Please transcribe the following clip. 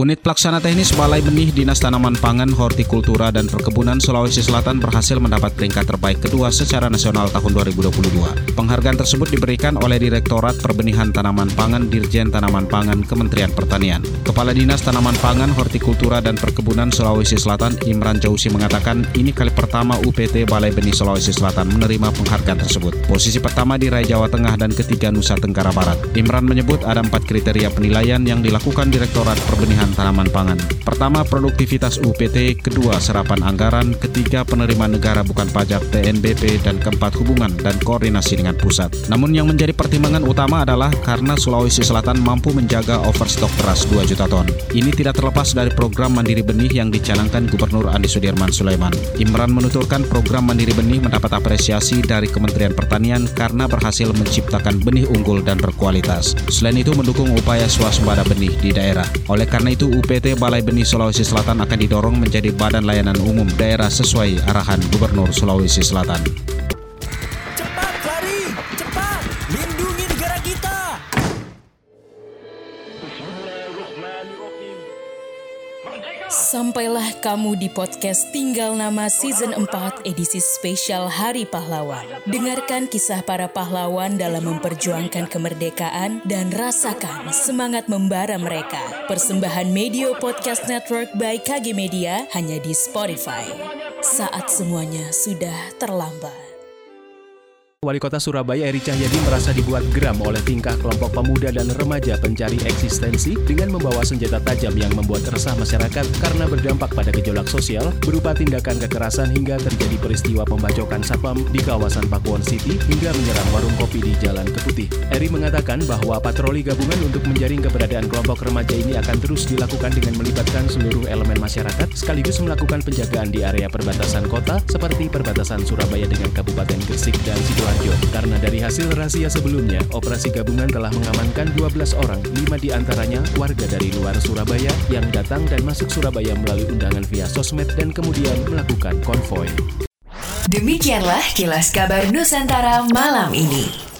Unit Pelaksana Teknis Balai Benih Dinas Tanaman Pangan, Hortikultura, dan Perkebunan Sulawesi Selatan berhasil mendapat peringkat terbaik kedua secara nasional tahun 2022. Penghargaan tersebut diberikan oleh Direktorat Perbenihan Tanaman Pangan Dirjen Tanaman Pangan Kementerian Pertanian. Kepala Dinas Tanaman Pangan, Hortikultura, dan Perkebunan Sulawesi Selatan Imran Jausi mengatakan ini kali pertama UPT Balai Benih Sulawesi Selatan menerima penghargaan tersebut. Posisi pertama diraih Jawa Tengah dan ketiga Nusa Tenggara Barat. Imran menyebut ada empat kriteria penilaian yang dilakukan Direktorat Perbenihan tanaman pangan. Pertama, produktivitas UPT, kedua, serapan anggaran, ketiga, penerimaan negara bukan pajak TNBP, dan keempat, hubungan dan koordinasi dengan pusat. Namun yang menjadi pertimbangan utama adalah karena Sulawesi Selatan mampu menjaga overstok beras 2 juta ton. Ini tidak terlepas dari program Mandiri Benih yang dicanangkan Gubernur Andi Sudirman Sulaiman. Imran menuturkan program Mandiri Benih mendapat apresiasi dari Kementerian Pertanian karena berhasil menciptakan benih unggul dan berkualitas. Selain itu mendukung upaya swasembada benih di daerah. Oleh karena itu, UPT Balai Benih Sulawesi Selatan akan didorong menjadi badan layanan umum daerah sesuai arahan Gubernur Sulawesi Selatan. Sampailah kamu di podcast Tinggal Nama Season 4 edisi spesial Hari Pahlawan. Dengarkan kisah para pahlawan dalam memperjuangkan kemerdekaan dan rasakan semangat membara mereka. Persembahan Media Podcast Network by KG Media hanya di Spotify. Saat semuanya sudah terlambat. Wali Kota Surabaya Eri Cahyadi merasa dibuat geram oleh tingkah kelompok pemuda dan remaja pencari eksistensi dengan membawa senjata tajam yang membuat resah masyarakat karena berdampak pada gejolak sosial berupa tindakan kekerasan hingga terjadi peristiwa pembacokan sapam di kawasan Pakuwon City hingga menyerang warung kopi di Jalan Keputih. Eri mengatakan bahwa patroli gabungan untuk menjaring keberadaan kelompok remaja ini akan terus dilakukan dengan melibatkan seluruh elemen masyarakat sekaligus melakukan penjagaan di area perbatasan kota seperti perbatasan Surabaya dengan Kabupaten Gresik dan Sidoarjo Sidoarjo. Karena dari hasil rahasia sebelumnya, operasi gabungan telah mengamankan 12 orang, 5 di antaranya warga dari luar Surabaya yang datang dan masuk Surabaya melalui undangan via sosmed dan kemudian melakukan konvoy. Demikianlah kilas kabar Nusantara malam ini.